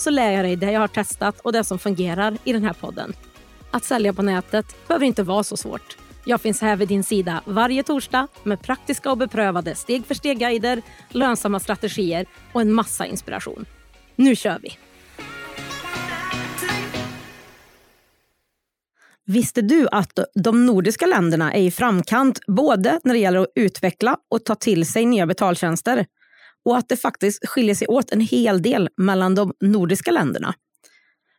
så lär jag dig det jag har testat och det som fungerar i den här podden. Att sälja på nätet behöver inte vara så svårt. Jag finns här vid din sida varje torsdag med praktiska och beprövade steg för steg-guider, lönsamma strategier och en massa inspiration. Nu kör vi! Visste du att de nordiska länderna är i framkant både när det gäller att utveckla och ta till sig nya betaltjänster och att det faktiskt skiljer sig åt en hel del mellan de nordiska länderna?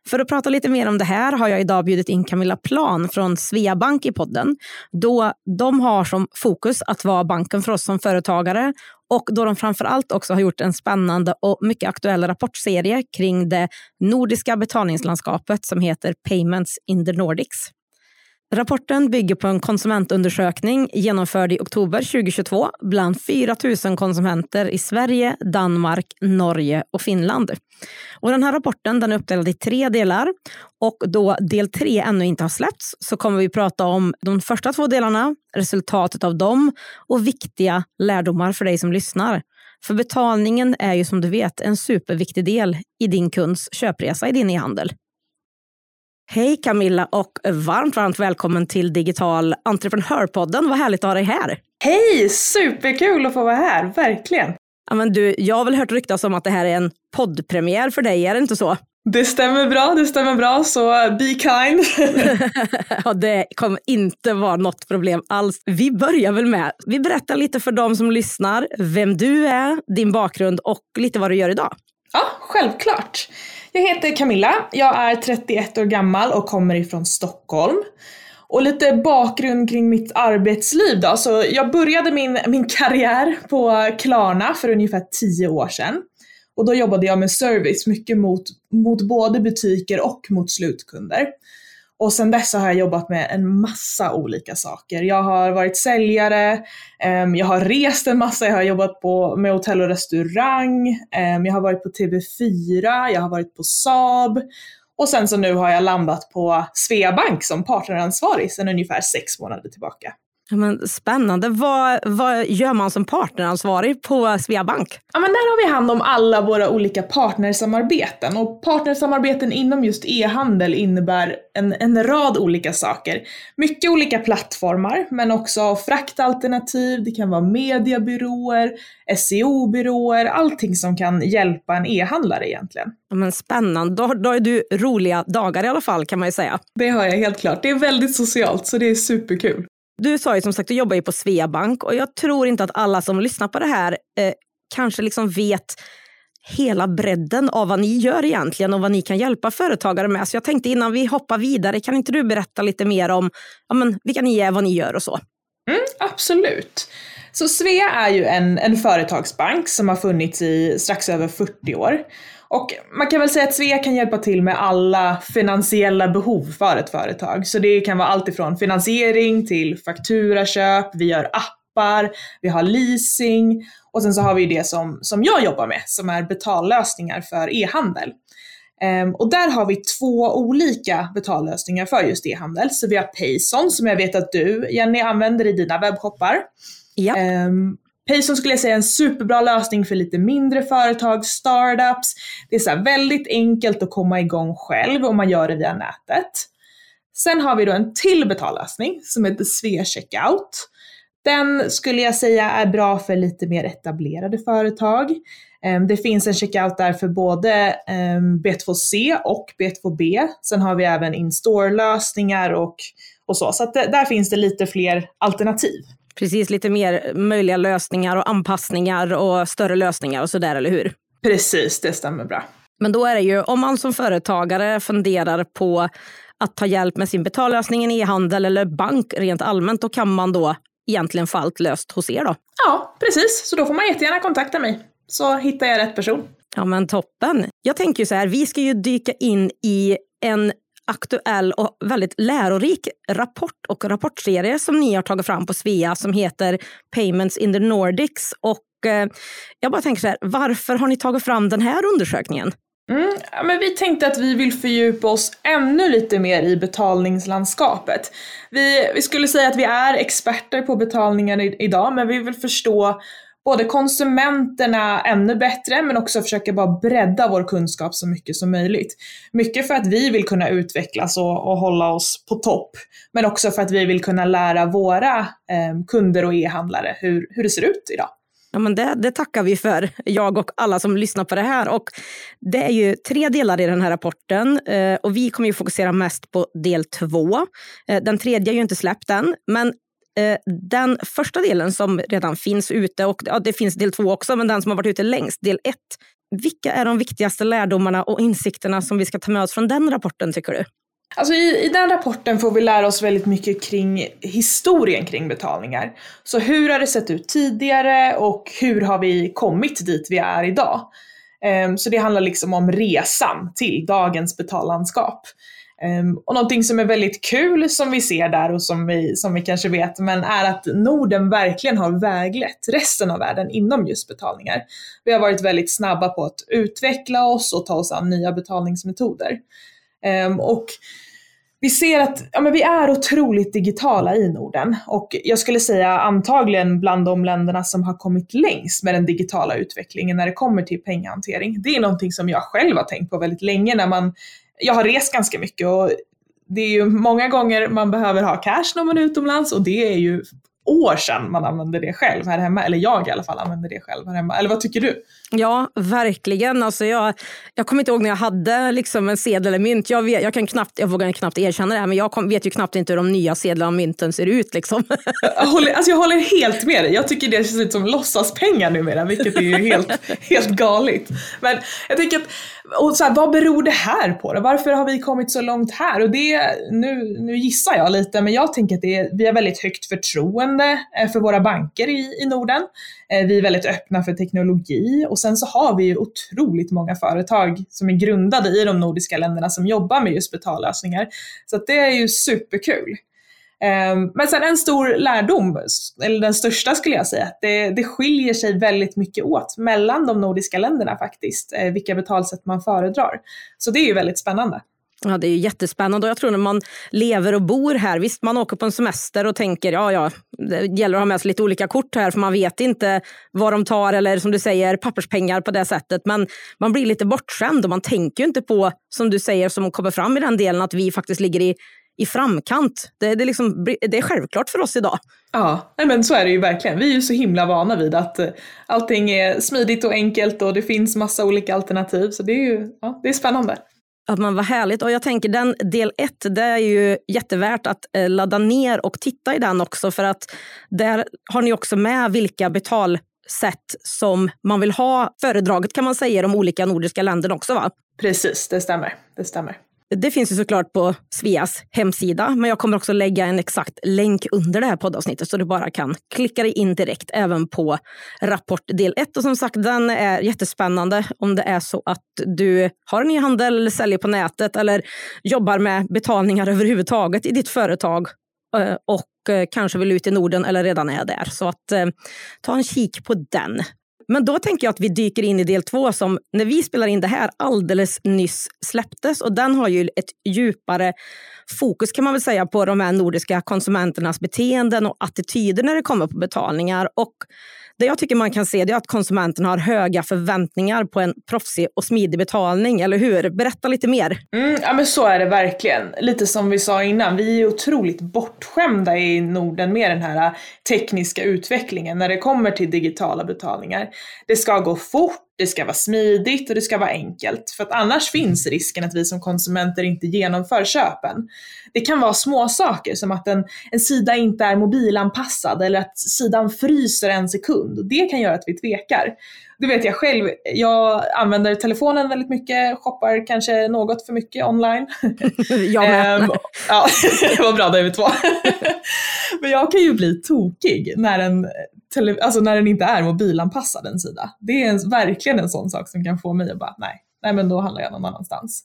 För att prata lite mer om det här har jag idag bjudit in Camilla Plan från Sveabank i podden. Då de har som fokus att vara banken för oss som företagare och då de framförallt också har gjort en spännande och mycket aktuell rapportserie kring det nordiska betalningslandskapet som heter Payments in the Nordics. Rapporten bygger på en konsumentundersökning genomförd i oktober 2022 bland 4 000 konsumenter i Sverige, Danmark, Norge och Finland. Och den här rapporten den är uppdelad i tre delar och då del tre ännu inte har släppts så kommer vi prata om de första två delarna, resultatet av dem och viktiga lärdomar för dig som lyssnar. För betalningen är ju som du vet en superviktig del i din kunds köpresa i din e-handel. Hej Camilla och varmt, varmt välkommen till Digital entreprenörpodden. Vad härligt att ha dig här. Hej, superkul att få vara här, verkligen. Ja, men du, jag har väl hört ryktas om att det här är en poddpremiär för dig, är det inte så? Det stämmer bra, det stämmer bra, så be kind. ja, det kommer inte vara något problem alls. Vi börjar väl med, vi berättar lite för de som lyssnar vem du är, din bakgrund och lite vad du gör idag. Ja, självklart. Jag heter Camilla, jag är 31 år gammal och kommer ifrån Stockholm. Och lite bakgrund kring mitt arbetsliv då. Så jag började min, min karriär på Klarna för ungefär 10 år sedan. Och då jobbade jag med service, mycket mot, mot både butiker och mot slutkunder. Och sen dess har jag jobbat med en massa olika saker. Jag har varit säljare, um, jag har rest en massa, jag har jobbat på, med hotell och restaurang, um, jag har varit på TV4, jag har varit på Saab och sen så nu har jag landat på Sveabank som partneransvarig sedan ungefär sex månader tillbaka. Men spännande. Vad, vad gör man som partneransvarig på Sveabank? Ja, men där har vi hand om alla våra olika partnersamarbeten och partnersamarbeten inom just e-handel innebär en, en rad olika saker. Mycket olika plattformar, men också fraktalternativ, det kan vara mediebyråer, SEO-byråer, allting som kan hjälpa en e-handlare egentligen. Ja, men spännande, då, då är du roliga dagar i alla fall kan man ju säga. Det har jag helt klart. Det är väldigt socialt så det är superkul. Du sa ju som sagt, du jobbar ju på Sveabank och jag tror inte att alla som lyssnar på det här eh, kanske liksom vet hela bredden av vad ni gör egentligen och vad ni kan hjälpa företagare med. Så jag tänkte innan vi hoppar vidare, kan inte du berätta lite mer om ja, men, vilka ni är, vad ni gör och så? Mm, absolut. Så Svea är ju en, en företagsbank som har funnits i strax över 40 år. Och man kan väl säga att Svea kan hjälpa till med alla finansiella behov för ett företag. Så det kan vara allt ifrån finansiering till fakturaköp, vi gör appar, vi har leasing och sen så har vi det som, som jag jobbar med som är betallösningar för e-handel. Um, och där har vi två olika betallösningar för just e-handel. Så vi har Payson som jag vet att du Jenny använder i dina webbshoppar. Ja. Um, Payson skulle jag säga är en superbra lösning för lite mindre företag, startups. Det är så väldigt enkelt att komma igång själv om man gör det via nätet. Sen har vi då en till betallösning som heter Svea Checkout. Den skulle jag säga är bra för lite mer etablerade företag. Ehm, det finns en checkout där för både ehm, B2C och B2B. Sen har vi även in-store-lösningar och, och så. Så där finns det lite fler alternativ. Precis, lite mer möjliga lösningar och anpassningar och större lösningar och sådär, eller hur? Precis, det stämmer bra. Men då är det ju, om man som företagare funderar på att ta hjälp med sin betallösning i e-handel eller bank rent allmänt, då kan man då egentligen få allt löst hos er då? Ja, precis. Så då får man jättegärna kontakta mig, så hittar jag rätt person. Ja men toppen. Jag tänker ju så här, vi ska ju dyka in i en aktuell och väldigt lärorik rapport och rapportserie som ni har tagit fram på Svea som heter Payments in the Nordics. Och eh, jag bara tänker så här, varför har ni tagit fram den här undersökningen? Mm, ja, men vi tänkte att vi vill fördjupa oss ännu lite mer i betalningslandskapet. Vi, vi skulle säga att vi är experter på betalningar i, idag, men vi vill förstå både konsumenterna ännu bättre men också försöka bara bredda vår kunskap så mycket som möjligt. Mycket för att vi vill kunna utvecklas och, och hålla oss på topp, men också för att vi vill kunna lära våra eh, kunder och e-handlare hur, hur det ser ut idag. Ja, men det, det, tackar vi för, jag och alla som lyssnar på det här. Och det är ju tre delar i den här rapporten eh, och vi kommer ju fokusera mest på del två. Eh, den tredje är ju inte släppt än, men Eh, den första delen som redan finns ute, och ja, det finns del två också, men den som har varit ute längst, del ett. Vilka är de viktigaste lärdomarna och insikterna som vi ska ta med oss från den rapporten tycker du? Alltså i, i den rapporten får vi lära oss väldigt mycket kring historien kring betalningar. Så hur har det sett ut tidigare och hur har vi kommit dit vi är idag? Ehm, så det handlar liksom om resan till dagens betallandskap. Ehm, och någonting som är väldigt kul som vi ser där och som vi, som vi kanske vet, men är att Norden verkligen har väglett resten av världen inom just betalningar. Vi har varit väldigt snabba på att utveckla oss och ta oss an nya betalningsmetoder. Ehm, och vi ser att ja, men vi är otroligt digitala i Norden och jag skulle säga antagligen bland de länderna som har kommit längst med den digitala utvecklingen när det kommer till pengahantering. Det är någonting som jag själv har tänkt på väldigt länge när man, jag har rest ganska mycket och det är ju många gånger man behöver ha cash när man är utomlands och det är ju år sedan man använde det själv här hemma. Eller jag i alla fall använde det själv här hemma. Eller vad tycker du? Ja, verkligen. Alltså jag, jag kommer inte ihåg när jag hade liksom en sedel eller mynt. Jag, vet, jag, kan knappt, jag vågar knappt erkänna det, här, men jag kom, vet ju knappt inte hur de nya sedlarna och mynten ser ut. Liksom. Jag, håller, alltså jag håller helt med dig. Jag tycker det ser ut som låtsaspengar numera, vilket är ju helt, helt galet. Men jag tänker att och så här, vad beror det här på då? Varför har vi kommit så långt här? Och det, nu, nu gissar jag lite, men jag tänker att det är, vi har väldigt högt förtroende eh, för våra banker i, i Norden. Eh, vi är väldigt öppna för teknologi och sen så har vi ju otroligt många företag som är grundade i de nordiska länderna som jobbar med just betallösningar. Så det är ju superkul. Ehm, men sen en stor lärdom, eller den största skulle jag säga, det, det skiljer sig väldigt mycket åt mellan de nordiska länderna faktiskt, eh, vilka betalsätt man föredrar. Så det är ju väldigt spännande. Ja, det är jättespännande och jag tror när man lever och bor här, visst man åker på en semester och tänker ja, ja, det gäller att ha med sig lite olika kort här för man vet inte vad de tar eller som du säger papperspengar på det sättet. Men man blir lite bortskämd och man tänker ju inte på, som du säger, som kommer fram i den delen, att vi faktiskt ligger i i framkant. Det, det, liksom, det är självklart för oss idag. Ja, men så är det ju verkligen. Vi är ju så himla vana vid att eh, allting är smidigt och enkelt och det finns massa olika alternativ. Så det är ju ja, det är spännande. Att man var härligt. Och jag tänker den del ett, det är ju jättevärt att eh, ladda ner och titta i den också för att där har ni också med vilka betalsätt som man vill ha föredraget kan man säga i de olika nordiska länderna också va? Precis, det stämmer. Det stämmer. Det finns ju såklart på Sveas hemsida, men jag kommer också lägga en exakt länk under det här poddavsnittet så du bara kan klicka dig in direkt även på rapport del 1. Och som sagt, den är jättespännande om det är så att du har en e-handel eller säljer på nätet eller jobbar med betalningar överhuvudtaget i ditt företag eh, och eh, kanske vill ut i Norden eller redan är där. Så att eh, ta en kik på den. Men då tänker jag att vi dyker in i del två som när vi spelar in det här alldeles nyss släpptes och den har ju ett djupare fokus kan man väl säga på de här nordiska konsumenternas beteenden och attityder när det kommer på betalningar. Och det jag tycker man kan se är att konsumenten har höga förväntningar på en proffsig och smidig betalning, eller hur? Berätta lite mer. Mm, ja men så är det verkligen. Lite som vi sa innan, vi är otroligt bortskämda i Norden med den här äh, tekniska utvecklingen när det kommer till digitala betalningar. Det ska gå fort, det ska vara smidigt och det ska vara enkelt. För att annars finns risken att vi som konsumenter inte genomför köpen. Det kan vara små saker som att en, en sida inte är mobilanpassad eller att sidan fryser en sekund. Det kan göra att vi tvekar. Det vet jag själv, jag använder telefonen väldigt mycket, shoppar kanske något för mycket online. jag med. um, ja, det var bra, då är vi två. Men jag kan ju bli tokig när en alltså när den inte är mobilanpassad en sida. Det är en, verkligen en sån sak som kan få mig att bara, nej, nej men då handlar jag någon annanstans.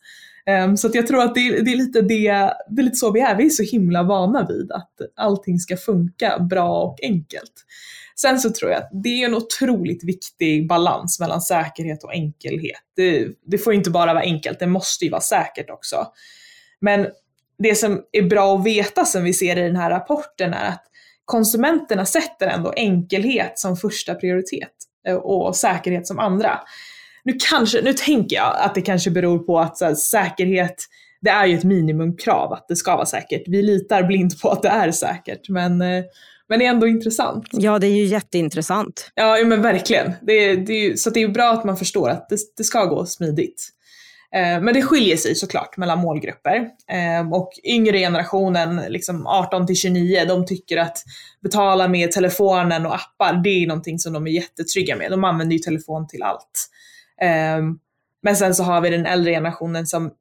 Um, så att jag tror att det är, det, är lite det, det är lite så vi är. Vi är så himla vana vid att allting ska funka bra och enkelt. Sen så tror jag att det är en otroligt viktig balans mellan säkerhet och enkelhet. Det, det får inte bara vara enkelt, det måste ju vara säkert också. Men det som är bra att veta som vi ser i den här rapporten är att konsumenterna sätter ändå enkelhet som första prioritet eh, och säkerhet som andra. Nu, kanske, nu tänker jag att det kanske beror på att här, säkerhet, det är ju ett minimumkrav att det ska vara säkert. Vi litar blint på att det är säkert, men, eh, men det är ändå intressant. Ja, det är ju jätteintressant. Ja, men verkligen. Det, det, så det är bra att man förstår att det, det ska gå smidigt. Eh, men det skiljer sig såklart mellan målgrupper. Eh, och yngre generationen, liksom 18 till 29, de tycker att betala med telefonen och appar, det är någonting som de är jättetrygga med. De använder ju telefon till allt. Eh, men sen så har vi den äldre generationen som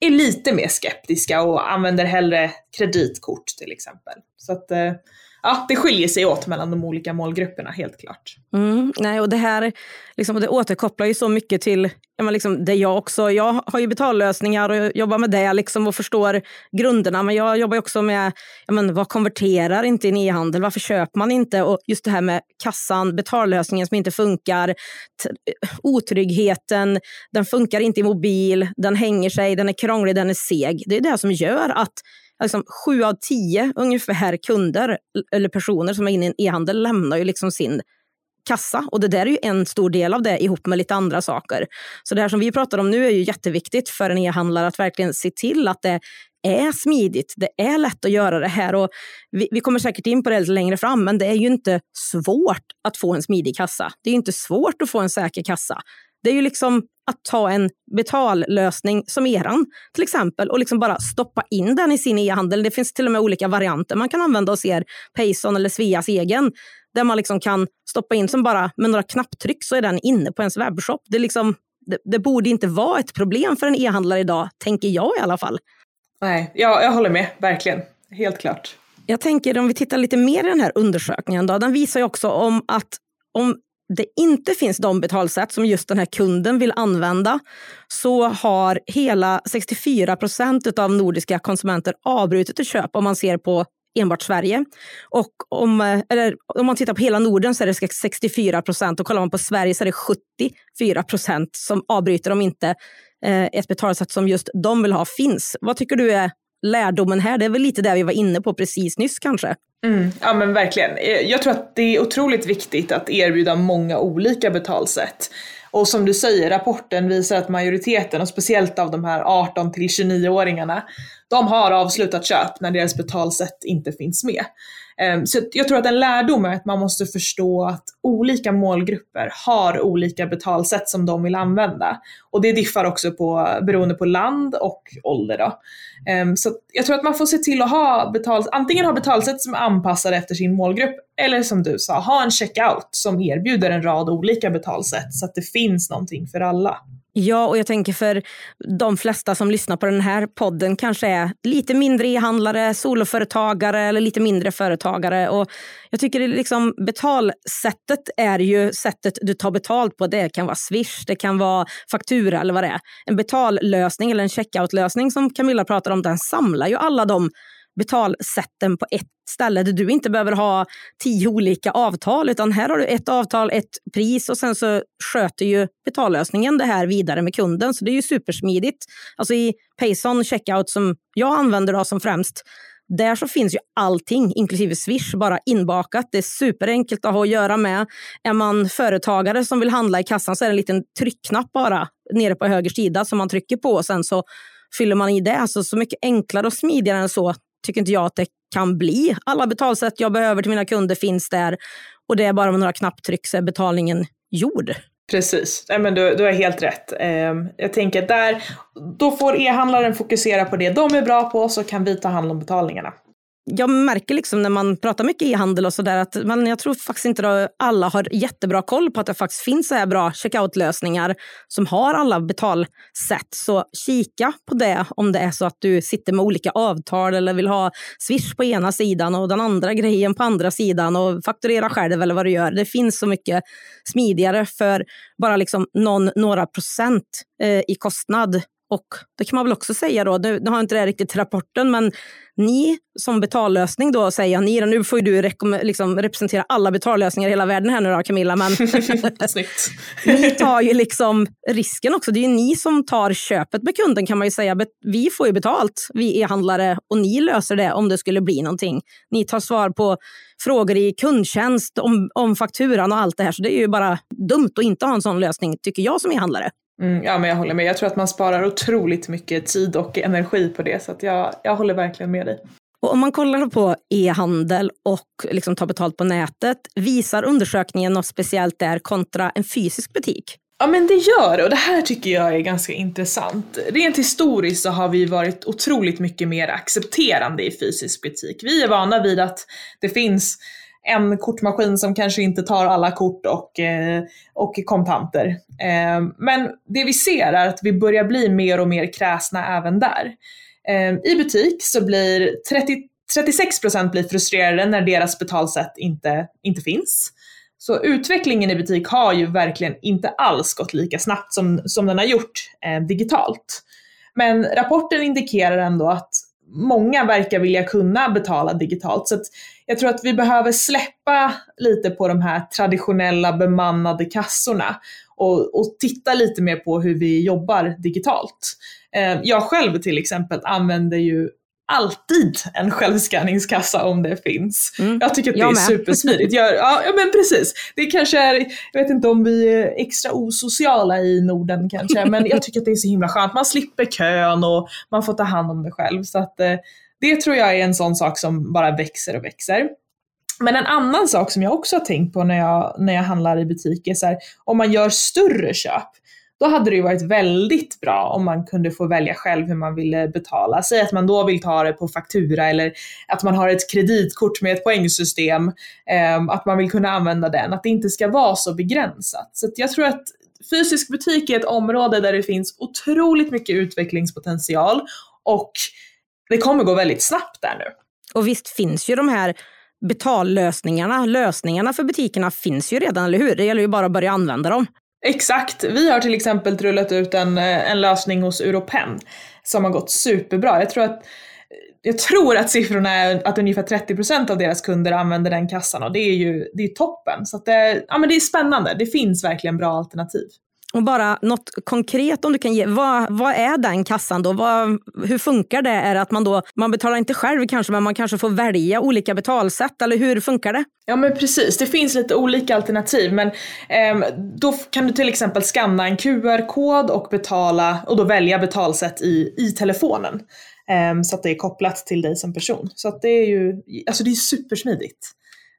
är lite mer skeptiska och använder hellre kreditkort till exempel. Så att ja, det skiljer sig åt mellan de olika målgrupperna helt klart. Mm, nej, och det här liksom, det återkopplar ju så mycket till ja, liksom, det jag också... Jag har ju betallösningar och jobbar med det liksom, och förstår grunderna. Men jag jobbar också med ja, men, vad konverterar inte i e-handel? Varför köper man inte? Och just det här med kassan, betallösningen som inte funkar, otryggheten, den funkar inte i mobil, den hänger sig, den är krånglig, den är seg. Det är det som gör att liksom, sju av tio ungefär kunder eller personer som är inne i en e-handel lämnar ju liksom sin kassa. Och det där är ju en stor del av det ihop med lite andra saker. Så det här som vi pratar om nu är ju jätteviktigt för en e-handlare att verkligen se till att det är smidigt. Det är lätt att göra det här. Och vi, vi, kommer säkert in på det lite längre fram, men det är ju inte svårt att få en smidig kassa. Det är inte svårt att få en säker kassa. Det är ju liksom att ta en betallösning som eran till exempel och liksom bara stoppa in den i sin e-handel. Det finns till och med olika varianter man kan använda hos er, Payson eller Sveas egen, där man liksom kan stoppa in som bara med några knapptryck så är den inne på ens webbshop. Det, liksom, det, det borde inte vara ett problem för en e-handlare idag, tänker jag i alla fall. Nej, jag, jag håller med, verkligen. Helt klart. Jag tänker om vi tittar lite mer i den här undersökningen, då, den visar ju också om att om det inte finns de betalsätt som just den här kunden vill använda så har hela 64 procent av nordiska konsumenter avbrutit ett köp om man ser på enbart Sverige. Och om, eh, eller om man tittar på hela Norden så är det 64 procent och kollar man på Sverige så är det 74 procent som avbryter om inte eh, ett betalsätt som just de vill ha finns. Vad tycker du är lärdomen här? Det är väl lite det vi var inne på precis nyss kanske? Mm, ja men verkligen. Eh, jag tror att det är otroligt viktigt att erbjuda många olika betalsätt. Och som du säger, rapporten visar att majoriteten, och speciellt av de här 18 till 29-åringarna, de har avslutat köp när deras betalsätt inte finns med. Ehm, så jag tror att en lärdom är att man måste förstå att olika målgrupper har olika betalsätt som de vill använda. Och det diffar också på, beroende på land och ålder. Då. Ehm, så jag tror att man får se till att ha betal, antingen ha betalsätt som är anpassade efter sin målgrupp eller som du sa, ha en checkout som erbjuder en rad olika betalsätt så att det finns någonting för alla. Ja, och jag tänker för de flesta som lyssnar på den här podden kanske är lite mindre e-handlare, soloföretagare eller lite mindre företagare. Och jag tycker det liksom, betalsättet är ju sättet du tar betalt på. Det kan vara Swish, det kan vara faktura eller vad det är. En betallösning eller en checkoutlösning som Camilla pratar om, den samlar ju alla de betalsätten på ett ställe där du inte behöver ha tio olika avtal utan här har du ett avtal, ett pris och sen så sköter ju betallösningen det här vidare med kunden. Så det är ju supersmidigt. Alltså i Payson checkout som jag använder då som främst där så finns ju allting, inklusive Swish, bara inbakat. Det är superenkelt att ha att göra med. Är man företagare som vill handla i kassan så är det en liten tryckknapp bara nere på höger sida som man trycker på och sen så fyller man i det. Alltså så mycket enklare och smidigare än så tycker inte jag att det kan bli. Alla betalsätt jag behöver till mina kunder finns där och det är bara med några knapptryck så är betalningen gjord. Precis, Nej, men du, du har helt rätt. Ehm, jag tänker att där, då får e-handlaren fokusera på det de är bra på så kan vi ta hand om betalningarna jag märker liksom när man pratar mycket e-handel och sådär att man, jag tror faktiskt inte att alla har jättebra koll på att det faktiskt finns så här bra checkout-lösningar som har alla betalsätt. Så kika på det om det är så att du sitter med olika avtal eller vill ha Swish på ena sidan och den andra grejen på andra sidan och fakturera själv eller vad du gör. Det finns så mycket smidigare för bara liksom någon, några procent eh, i kostnad och det kan man väl också säga då, nu, har inte det riktigt rapporten, men ni som betallösning då säger jag, ni, nu får du liksom representera alla betallösningar i hela världen här nu då Camilla, men ni tar ju liksom risken också. Det är ju ni som tar köpet med kunden kan man ju säga. Vi får ju betalt, vi e-handlare, och ni löser det om det skulle bli någonting. Ni tar svar på frågor i kundtjänst om, om fakturan och allt det här, så det är ju bara dumt att inte ha en sån lösning, tycker jag som e-handlare. Mm, ja, men jag håller med. Jag tror att man sparar otroligt mycket tid och energi på det, så jag, jag håller verkligen med dig. Och om man kollar på e-handel och liksom tar betalt på nätet, visar undersökningen något speciellt där kontra en fysisk butik? Ja men det gör det och det här tycker jag är ganska intressant. Rent historiskt så har vi varit otroligt mycket mer accepterande i fysisk butik. Vi är vana vid att det finns en kortmaskin som kanske inte tar alla kort och, eh, och kontanter. Eh, men det vi ser är att vi börjar bli mer och mer kräsna även där. Eh, I butik så blir 30, 36% blir frustrerade när deras betalsätt inte, inte finns. Så utvecklingen i butik har ju verkligen inte alls gått lika snabbt som, som den har gjort eh, digitalt. Men rapporten indikerar ändå att många verkar vilja kunna betala digitalt. Så jag tror att vi behöver släppa lite på de här traditionella bemannade kassorna och, och titta lite mer på hur vi jobbar digitalt. Eh, jag själv till exempel använder ju alltid en självskanningskassa om det finns. Mm. Jag tycker att det är supersmidigt. Jag, ja, ja men precis. Det kanske är, jag vet inte om vi är extra osociala i Norden kanske, men jag tycker att det är så himla skönt. Man slipper kön och man får ta hand om det själv. Så att, eh, det tror jag är en sån sak som bara växer och växer. Men en annan sak som jag också har tänkt på när jag, när jag handlar i butiker, så här, om man gör större köp, då hade det ju varit väldigt bra om man kunde få välja själv hur man ville betala. Säg att man då vill ta det på faktura eller att man har ett kreditkort med ett poängsystem, eh, att man vill kunna använda den, att det inte ska vara så begränsat. Så jag tror att fysisk butik är ett område där det finns otroligt mycket utvecklingspotential och det kommer gå väldigt snabbt där nu. Och visst finns ju de här betallösningarna, lösningarna för butikerna finns ju redan, eller hur? Det gäller ju bara att börja använda dem. Exakt. Vi har till exempel rullat ut en, eh, en lösning hos Europen som har gått superbra. Jag tror att jag tror att siffrorna är att ungefär 30% av deras kunder använder den kassan och det är ju det är toppen. Så det, ja, men det är spännande. Det finns verkligen bra alternativ. Och bara något konkret om du kan ge. Vad, vad är den kassan då? Vad, hur funkar det? Är det att man då, man betalar inte själv kanske, men man kanske får välja olika betalsätt eller hur funkar det? Ja men precis, det finns lite olika alternativ men eh, då kan du till exempel skanna en QR-kod och betala och då välja betalsätt i, i telefonen. Eh, så att det är kopplat till dig som person. Så att det är ju, alltså det är supersmidigt.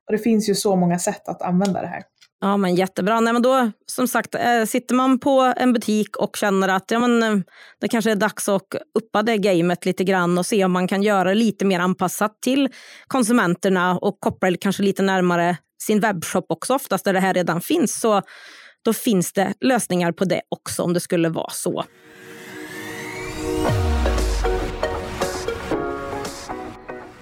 Och det finns ju så många sätt att använda det här. Ja, men jättebra. Nej, men då, som sagt, eh, sitter man på en butik och känner att ja, men, eh, det kanske är dags att uppa det gamet lite grann och se om man kan göra det lite mer anpassat till konsumenterna och koppla det kanske lite närmare sin webbshop också, oftast där det här redan finns. Så då finns det lösningar på det också om det skulle vara så.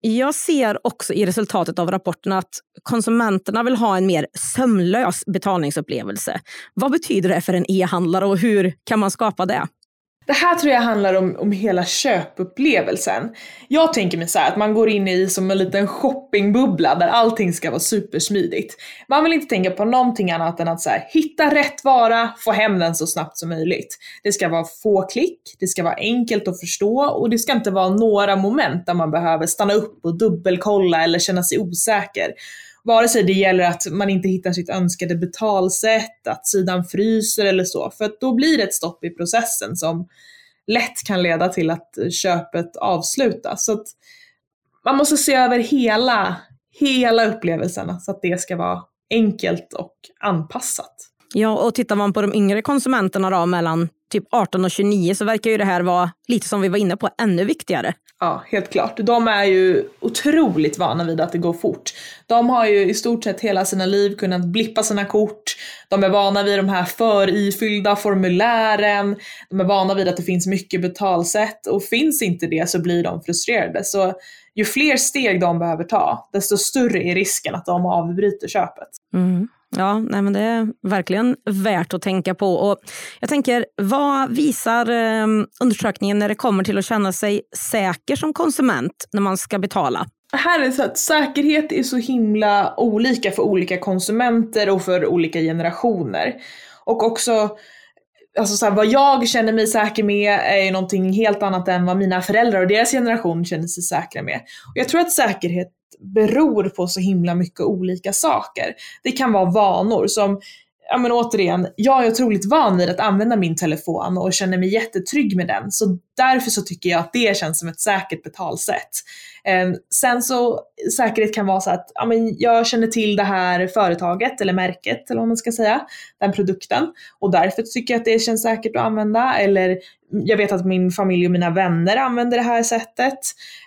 Jag ser också i resultatet av rapporten att konsumenterna vill ha en mer sömlös betalningsupplevelse. Vad betyder det för en e-handlare och hur kan man skapa det? Det här tror jag handlar om, om hela köpupplevelsen. Jag tänker mig så här, att man går in i som en liten shoppingbubbla där allting ska vara supersmidigt. Man vill inte tänka på någonting annat än att så här, hitta rätt vara, få hem den så snabbt som möjligt. Det ska vara få klick, det ska vara enkelt att förstå och det ska inte vara några moment där man behöver stanna upp och dubbelkolla eller känna sig osäker. Vare sig det gäller att man inte hittar sitt önskade betalsätt, att sidan fryser eller så, för att då blir det ett stopp i processen som lätt kan leda till att köpet avslutas. Så att man måste se över hela, hela upplevelsen så att det ska vara enkelt och anpassat. Ja, och tittar man på de yngre konsumenterna då, mellan typ 18 och 29 så verkar ju det här vara, lite som vi var inne på, ännu viktigare. Ja, helt klart. De är ju otroligt vana vid att det går fort. De har ju i stort sett hela sina liv kunnat blippa sina kort. De är vana vid de här förifyllda formulären. De är vana vid att det finns mycket betalsätt och finns inte det så blir de frustrerade. Så ju fler steg de behöver ta, desto större är risken att de avbryter köpet. Mm. Ja, nej men det är verkligen värt att tänka på. Och jag tänker, vad visar ehm, undersökningen när det kommer till att känna sig säker som konsument när man ska betala? Här är det så att säkerhet är så himla olika för olika konsumenter och för olika generationer. Och också Alltså så här, vad jag känner mig säker med är ju någonting helt annat än vad mina föräldrar och deras generation känner sig säkra med. Och jag tror att säkerhet beror på så himla mycket olika saker. Det kan vara vanor som ja men återigen, jag är otroligt van vid att använda min telefon och känner mig jättetrygg med den. Så därför så tycker jag att det känns som ett säkert betalsätt. Eh, sen så, säkerhet kan vara så att ja, men jag känner till det här företaget eller märket eller vad man ska säga, den produkten och därför tycker jag att det känns säkert att använda. Eller jag vet att min familj och mina vänner använder det här sättet.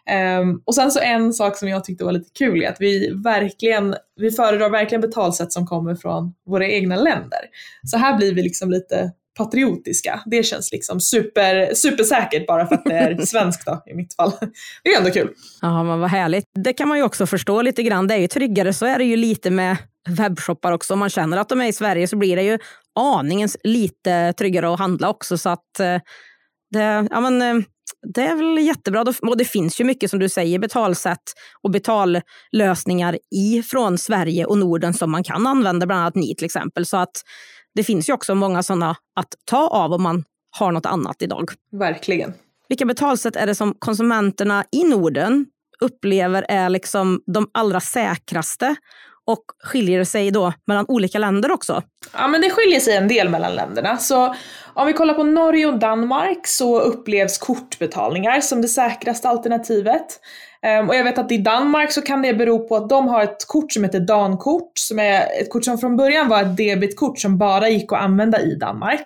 Ehm, och sen så en sak som jag tyckte var lite kul är att vi verkligen, vi föredrar verkligen betalsätt som kommer från våra egna länder. Så här blir vi liksom lite patriotiska. Det känns liksom super, supersäkert bara för att det är svenskt då, i mitt fall. Det är ändå kul. Ja, men vad härligt. Det kan man ju också förstå lite grann. Det är ju tryggare, så är det ju lite med webbshoppar också. Om man känner att de är i Sverige så blir det ju aningens lite tryggare att handla också. Så att eh, det, ja, men, eh, det är väl jättebra. Och det finns ju mycket som du säger betalsätt och betallösningar ifrån Sverige och Norden som man kan använda, bland annat ni till exempel. Så att det finns ju också många sådana att ta av om man har något annat idag. Verkligen. Vilka betalsätt är det som konsumenterna i Norden upplever är liksom de allra säkraste? Och skiljer det sig då mellan olika länder också? Ja men det skiljer sig en del mellan länderna. Så om vi kollar på Norge och Danmark så upplevs kortbetalningar som det säkraste alternativet. Um, och jag vet att i Danmark så kan det bero på att de har ett kort som heter Dankort, som är ett kort som från början var ett debitkort som bara gick att använda i Danmark.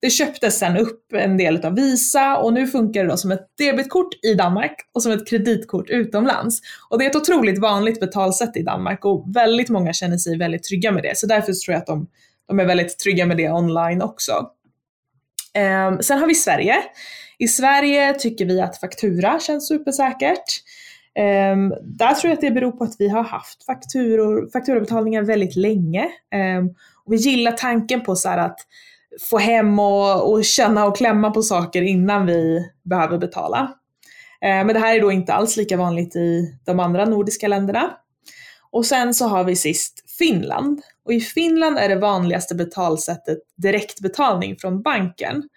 Det köptes sen upp en del av Visa och nu funkar det då som ett debitkort i Danmark och som ett kreditkort utomlands. Och det är ett otroligt vanligt betalsätt i Danmark och väldigt många känner sig väldigt trygga med det. Så därför tror jag att de, de är väldigt trygga med det online också. Um, sen har vi Sverige. I Sverige tycker vi att faktura känns supersäkert. Um, där tror jag att det beror på att vi har haft fakturor, fakturabetalningar väldigt länge. Um, och vi gillar tanken på så att få hem och, och, känna och klämma på saker innan vi behöver betala. Uh, men det här är då inte alls lika vanligt i de andra nordiska länderna. Och sen så har vi sist Finland. Och i Finland är det vanligaste betalsättet direktbetalning från banken.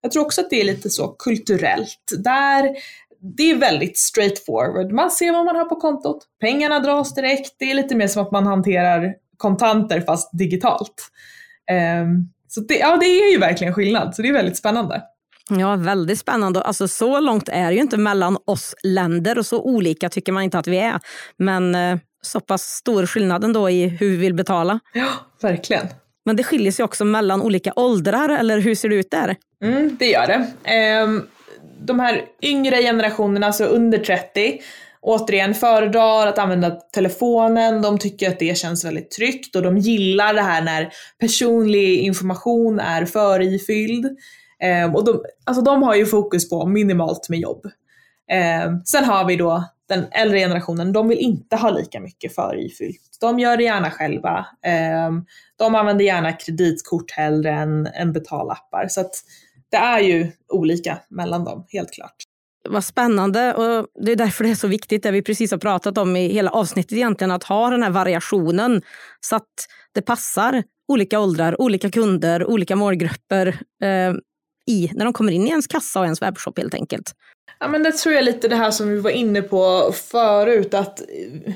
Jag tror också att det är lite så kulturellt. Där det är väldigt straightforward. Man ser vad man har på kontot, pengarna dras direkt. Det är lite mer som att man hanterar kontanter fast digitalt. Um, så det, ja, det är ju verkligen skillnad, så det är väldigt spännande. Ja, väldigt spännande. Alltså, så långt är det ju inte mellan oss länder och så olika tycker man inte att vi är. Men eh, så pass stor skillnad ändå i hur vi vill betala. Ja, verkligen. Men det skiljer sig också mellan olika åldrar, eller hur ser det ut där? Mm, det gör det. Um, de här yngre generationerna, alltså under 30, återigen föredrar att använda telefonen, de tycker att det känns väldigt tryggt och de gillar det här när personlig information är förifylld. Um, och de, alltså de har ju fokus på minimalt med jobb. Um, sen har vi då den äldre generationen, de vill inte ha lika mycket förifyllt. De gör det gärna själva. Um, de använder gärna kreditkort hellre än, än betalappar. Så att det är ju olika mellan dem, helt klart. Vad spännande och det är därför det är så viktigt, det vi precis har pratat om i hela avsnittet egentligen, att ha den här variationen så att det passar olika åldrar, olika kunder, olika målgrupper eh, i när de kommer in i ens kassa och ens webbshop helt enkelt. Ja men det tror jag lite det här som vi var inne på förut att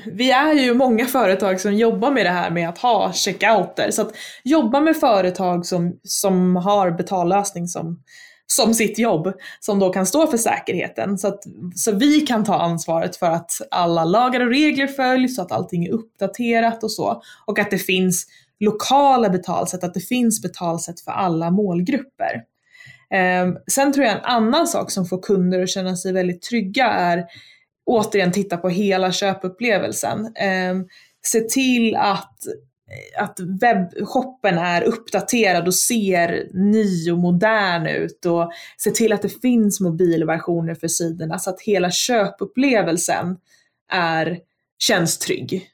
vi är ju många företag som jobbar med det här med att ha checkouter. Så att jobba med företag som, som har betallösning som, som sitt jobb, som då kan stå för säkerheten. Så, att, så vi kan ta ansvaret för att alla lagar och regler följs, så att allting är uppdaterat och så. Och att det finns lokala betalsätt, att det finns betalsätt för alla målgrupper. Eh, sen tror jag en annan sak som får kunder att känna sig väldigt trygga är återigen titta på hela köpupplevelsen. Eh, se till att att webbshoppen är uppdaterad och ser ny och modern ut och se till att det finns mobilversioner för sidorna så att hela köpupplevelsen är, känns trygg.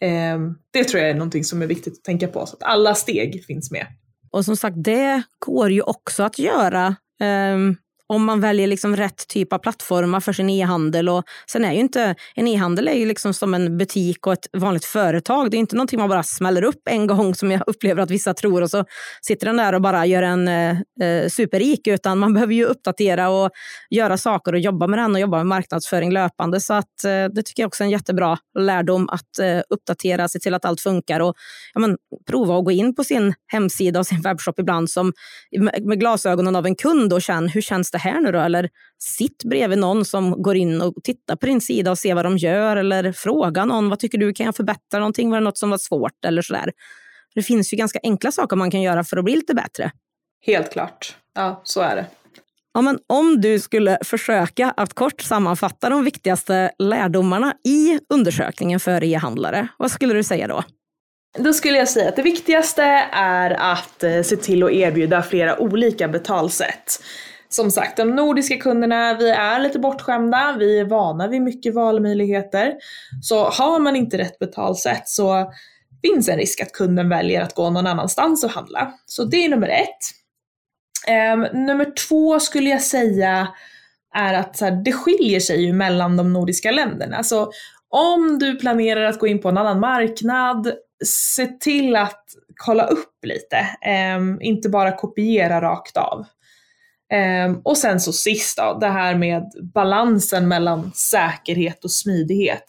Ehm, det tror jag är någonting som är viktigt att tänka på, så att alla steg finns med. Och som sagt, det går ju också att göra um, om man väljer liksom rätt typ av plattformar för sin e-handel. Och sen är ju inte, en e-handel är ju liksom som en butik och ett vanligt företag. Det är inte någonting man bara smäller upp en gång som jag upplever att vissa tror och så sitter den där och bara gör en eh, eh superrik. Utan man behöver ju uppdatera och göra saker och jobba med den och jobba med marknadsföring löpande. Så att, eh, det tycker jag också är en jättebra lärdom att eh, uppdatera, se till att allt funkar och ja, men, prova att gå in på sin hemsida och sin webbshop ibland som med, med glasögonen av en kund och känna hur känns det här nu då? Eller sitt bredvid någon som går in och tittar på din sida och ser vad de gör. Eller fråga någon, vad tycker du, kan jag förbättra någonting? Var det något som var svårt? Eller sådär. Det finns ju ganska enkla saker man kan göra för att bli lite bättre. Helt klart. Ja, så är det. Ja, men om du skulle försöka att kort sammanfatta de viktigaste lärdomarna i undersökningen för e-handlare, vad skulle du säga då? Då skulle jag säga att det viktigaste är att eh, se till att erbjuda flera olika betalsätt som sagt, de nordiska kunderna, vi är lite bortskämda, vi är vana vid mycket valmöjligheter. Så har man inte rätt betalsätt så finns en risk att kunden väljer att gå någon annanstans och handla. Så det är nummer ett. Um, nummer två skulle jag säga är att så här, det skiljer sig ju mellan de nordiska länderna. Så om du planerar att gå in på en annan marknad, se till att kolla upp lite. Um, inte bara kopiera rakt av. Um, och sen så sist då, det här med balansen mellan säkerhet och smidighet.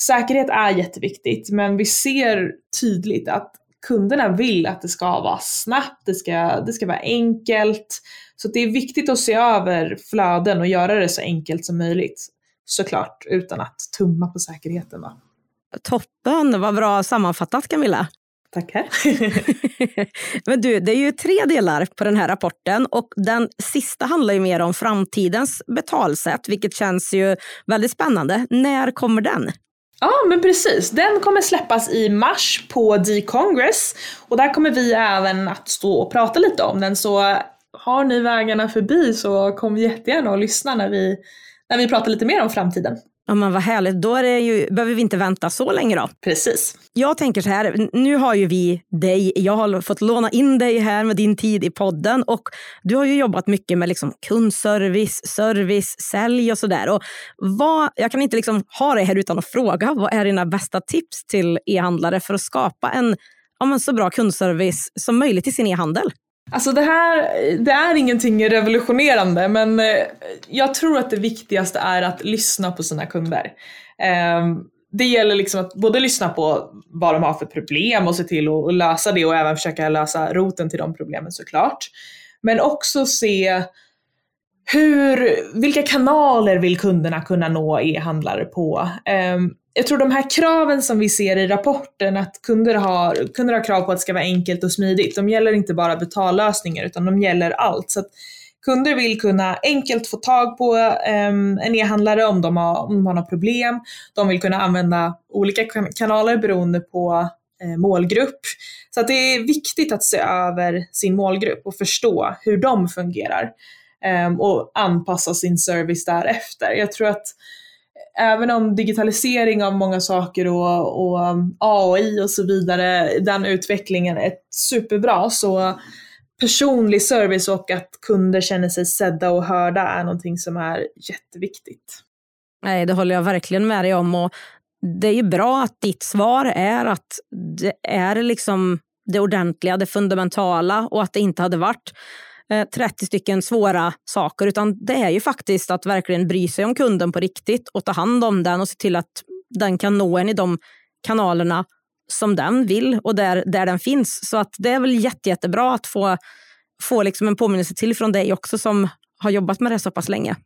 Säkerhet är jätteviktigt, men vi ser tydligt att kunderna vill att det ska vara snabbt, det ska, det ska vara enkelt. Så det är viktigt att se över flöden och göra det så enkelt som möjligt. Såklart, utan att tumma på säkerheten. Va? Toppen, vad bra sammanfattat Camilla. Tackar. Men du, det är ju tre delar på den här rapporten och den sista handlar ju mer om framtidens betalsätt, vilket känns ju väldigt spännande. När kommer den? Ja, men precis. Den kommer släppas i mars på D-Congress och där kommer vi även att stå och prata lite om den. Så har ni vägarna förbi så kom jättegärna och lyssna när vi, när vi pratar lite mer om framtiden. Ja, men vad härligt. Då ju, behöver vi inte vänta så länge då. Precis. Jag tänker så här, nu har ju vi dig, jag har fått låna in dig här med din tid i podden och du har ju jobbat mycket med liksom kundservice, service, sälj och sådär. Jag kan inte liksom ha dig här utan att fråga, vad är dina bästa tips till e-handlare för att skapa en ja, så bra kundservice som möjligt i sin e-handel? Alltså det här, det är ingenting revolutionerande men eh, jag tror att det viktigaste är att lyssna på sina kunder. Ehm, det gäller liksom att både lyssna på vad de har för problem och se till att lösa det och även försöka lösa roten till de problemen såklart. Men också se hur, vilka kanaler vill kunderna kunna nå e-handlare på? Ehm, jag tror de här kraven som vi ser i rapporten, att kunder har, kunder har krav på att det ska vara enkelt och smidigt, de gäller inte bara betallösningar utan de gäller allt. Så kunder vill kunna enkelt få tag på um, en e-handlare om de, har, om de har något problem. De vill kunna använda olika kanaler beroende på eh, målgrupp. Så att det är viktigt att se över sin målgrupp och förstå hur de fungerar um, och anpassa sin service därefter. Jag tror att även om digitalisering av många saker och, och um, AI och så vidare, den utvecklingen är superbra så personlig service och att kunder känner sig sedda och hörda är någonting som är jätteviktigt. Nej, det håller jag verkligen med dig om. Och det är ju bra att ditt svar är att det är liksom det ordentliga, det fundamentala och att det inte hade varit 30 eh, stycken svåra saker, utan det är ju faktiskt att verkligen bry sig om kunden på riktigt och ta hand om den och se till att den kan nå en i de kanalerna som den vill och där, där den finns. Så att det är väl jätte, jättebra att få, få liksom en påminnelse till från dig också som har jobbat med det så pass länge.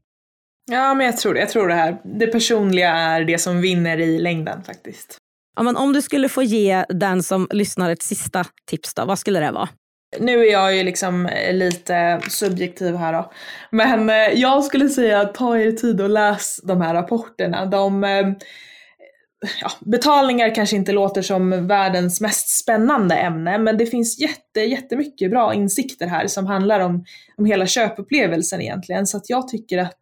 Ja, men jag tror det. Jag tror det här. Det personliga är det som vinner i längden faktiskt. Ja, men om du skulle få ge den som lyssnar ett sista tips, då, vad skulle det vara? Nu är jag ju liksom eh, lite subjektiv här då. Men eh, jag skulle säga ta er tid och läs de här rapporterna. De, eh, ja, betalningar kanske inte låter som världens mest spännande ämne, men det finns jätte, jättemycket bra insikter här som handlar om, om hela köpupplevelsen egentligen. Så att jag tycker att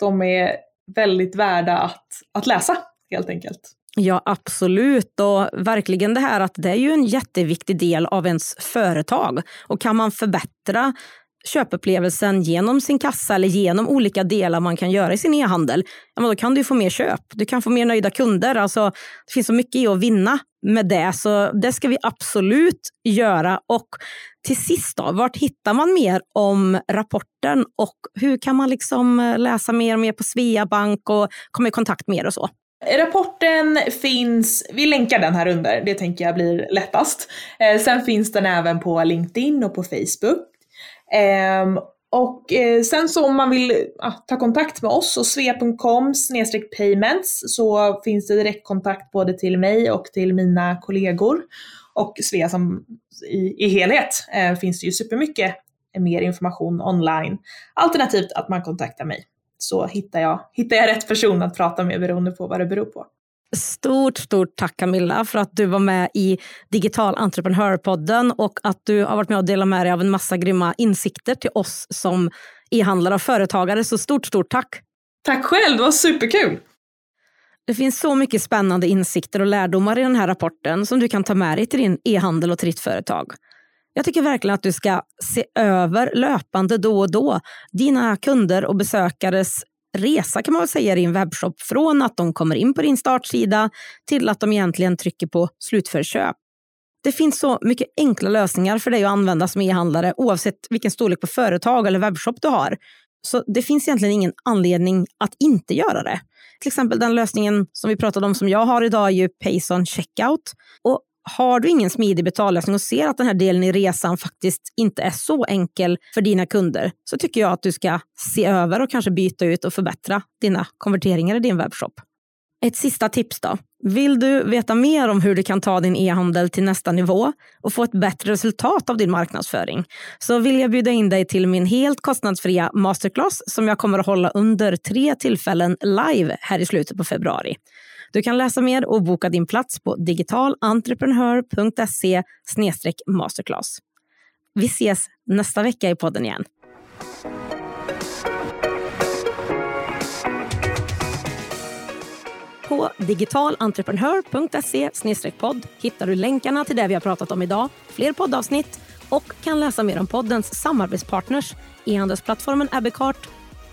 de är väldigt värda att, att läsa helt enkelt. Ja, absolut. Och verkligen det här att det är ju en jätteviktig del av ens företag. Och kan man förbättra köpupplevelsen genom sin kassa eller genom olika delar man kan göra i sin e-handel, ja, då kan du få mer köp. Du kan få mer nöjda kunder. Alltså, det finns så mycket i att vinna med det, så det ska vi absolut göra. Och till sist, då, vart hittar man mer om rapporten och hur kan man liksom eh, läsa mer och mer på Sveabank och komma i kontakt med er och så? Rapporten finns, vi länkar den här under, det tänker jag blir lättast. Eh, sen finns den även på LinkedIn och på Facebook. Eh, och eh, sen så om man vill ah, ta kontakt med oss och svea.com payments så finns det direktkontakt både till mig och till mina kollegor. Och Svea som i, i helhet eh, finns det ju supermycket mer information online. Alternativt att man kontaktar mig så hittar jag, hittar jag rätt person att prata med beroende på vad det beror på. Stort, stort tack Camilla för att du var med i Digital entreprenörpodden och att du har varit med och delat med dig av en massa grymma insikter till oss som e-handlare och företagare. Så stort, stort tack! Tack själv, det var superkul! Det finns så mycket spännande insikter och lärdomar i den här rapporten som du kan ta med dig till din e-handel och till ditt företag. Jag tycker verkligen att du ska se över löpande då och då dina kunder och besökares resa kan man väl säga i din webbshop. Från att de kommer in på din startsida till att de egentligen trycker på slutför köp. Det finns så mycket enkla lösningar för dig att använda som e-handlare oavsett vilken storlek på företag eller webbshop du har. Så det finns egentligen ingen anledning att inte göra det. Till exempel den lösningen som vi pratade om som jag har idag är ju Payson Checkout. Och har du ingen smidig betallösning och ser att den här delen i resan faktiskt inte är så enkel för dina kunder så tycker jag att du ska se över och kanske byta ut och förbättra dina konverteringar i din webbshop. Ett sista tips då. Vill du veta mer om hur du kan ta din e-handel till nästa nivå och få ett bättre resultat av din marknadsföring så vill jag bjuda in dig till min helt kostnadsfria masterclass som jag kommer att hålla under tre tillfällen live här i slutet på februari. Du kan läsa mer och boka din plats på digitalentreprenör.se masterclass. Vi ses nästa vecka i podden igen. På digitalentreprenör.se podd hittar du länkarna till det vi har pratat om idag, fler poddavsnitt och kan läsa mer om poddens samarbetspartners, e-handelsplattformen Abbeycart